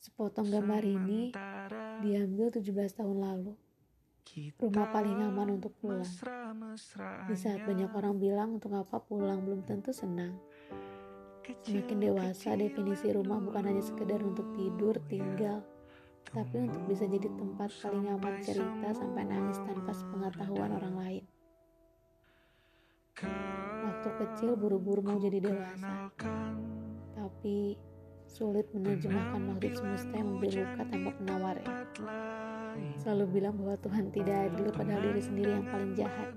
Sepotong gambar ini diambil 17 tahun lalu. Rumah paling aman untuk pulang. Di saat banyak orang bilang untuk apa pulang belum tentu senang. Semakin dewasa, definisi rumah bukan hanya sekedar untuk tidur, tinggal, tapi untuk bisa jadi tempat paling aman cerita sampai nangis tanpa sepengetahuan orang lain. Waktu kecil buru-buru mau jadi dewasa, tapi sulit menerjemahkan maksud semesta yang memberi luka tanpa penawarnya. Selalu bilang bahwa Tuhan tidak adil padahal diri sendiri yang paling jahat.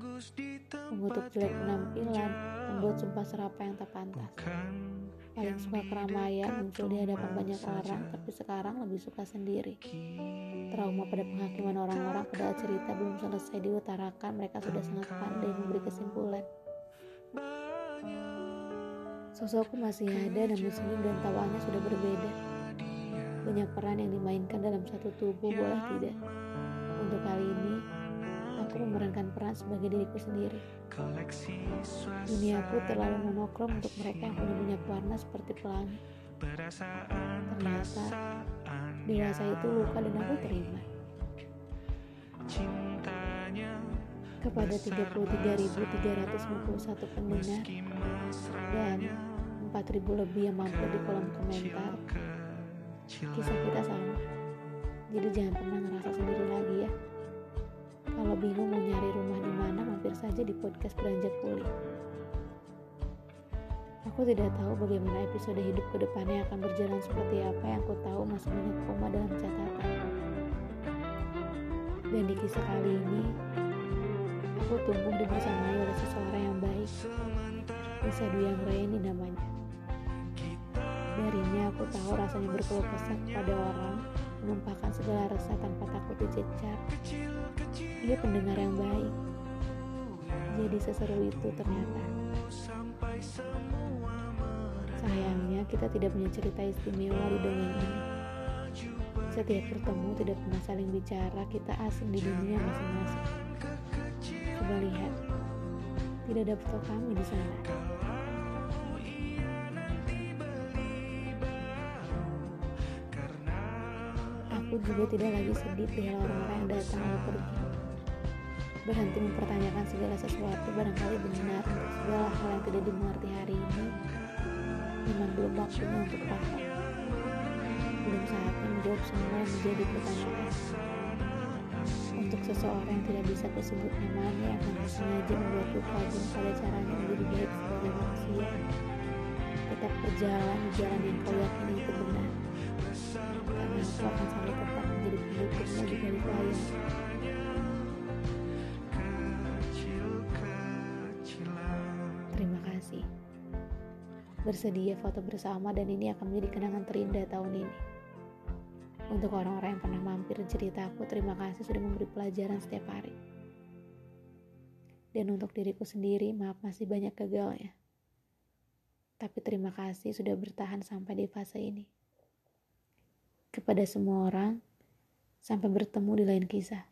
Mengutuk jelek penampilan, membuat sumpah serapa yang tak pantas. Paling suka keramaian, muncul di hadapan banyak orang, tapi sekarang lebih suka sendiri. Trauma pada penghakiman orang-orang padahal cerita belum selesai diutarakan, mereka sudah sangat pandai memberi kesimpulan. Sosokku masih ada namun senyum dan tawanya sudah berbeda. Banyak peran yang dimainkan dalam satu tubuh, boleh tidak? Untuk kali ini, aku memerankan peran sebagai diriku sendiri. Duniaku terlalu monokrom untuk mereka yang punya banyak warna seperti pelangi. Ternyata, dewasa itu luka dan aku terima. Kepada 33.351 pendengar dan 4.000 lebih yang mampir di kolom komentar, kisah kita sama. Jadi jangan pernah ngerasa sendiri lagi ya. Kalau bingung mau nyari rumah di mana, mampir saja di podcast Beranjak Pulih. Aku tidak tahu bagaimana episode hidup ke depannya akan berjalan seperti apa yang aku tahu masih banyak koma dalam catatan. Dan di kisah kali ini, aku tumbuh dibersamai oleh seseorang yang baik. Bisa Duyang Raini namanya. Darinya aku tahu rasanya berkeluh kesah kepada orang, menumpahkan segala resah tanpa takut dicecar. Dia pendengar yang baik. Jadi seseru itu ternyata. Sayangnya kita tidak punya cerita istimewa di dongeng ini. Setiap bertemu tidak pernah saling bicara, kita asing di dunia masing-masing. Coba lihat, tidak ada foto kami di sana. Aku juga tidak lagi sedih perihal orang-orang yang datang lalu pergi. Berhenti mempertanyakan segala sesuatu barangkali benar untuk segala hal yang tidak dimengerti hari ini. Memang belum waktunya untuk paham. Belum saatnya menjawab semua yang menjadi pertanyaan. Untuk seseorang yang tidak bisa kusebut namanya yang hanya sengaja membuat luka kagum pada caranya menjadi baik sebagai manusia. Tetap berjalan di jalan yang kau yakini itu benar. Karena aku akan selalu tetap menjadi pendukungnya di balik layar. Terima kasih. Bersedia foto bersama dan ini akan menjadi kenangan terindah tahun ini. Untuk orang-orang yang pernah mampir ceritaku, terima kasih sudah memberi pelajaran setiap hari. Dan untuk diriku sendiri, maaf masih banyak gagalnya. Tapi terima kasih sudah bertahan sampai di fase ini. Kepada semua orang, sampai bertemu di lain kisah.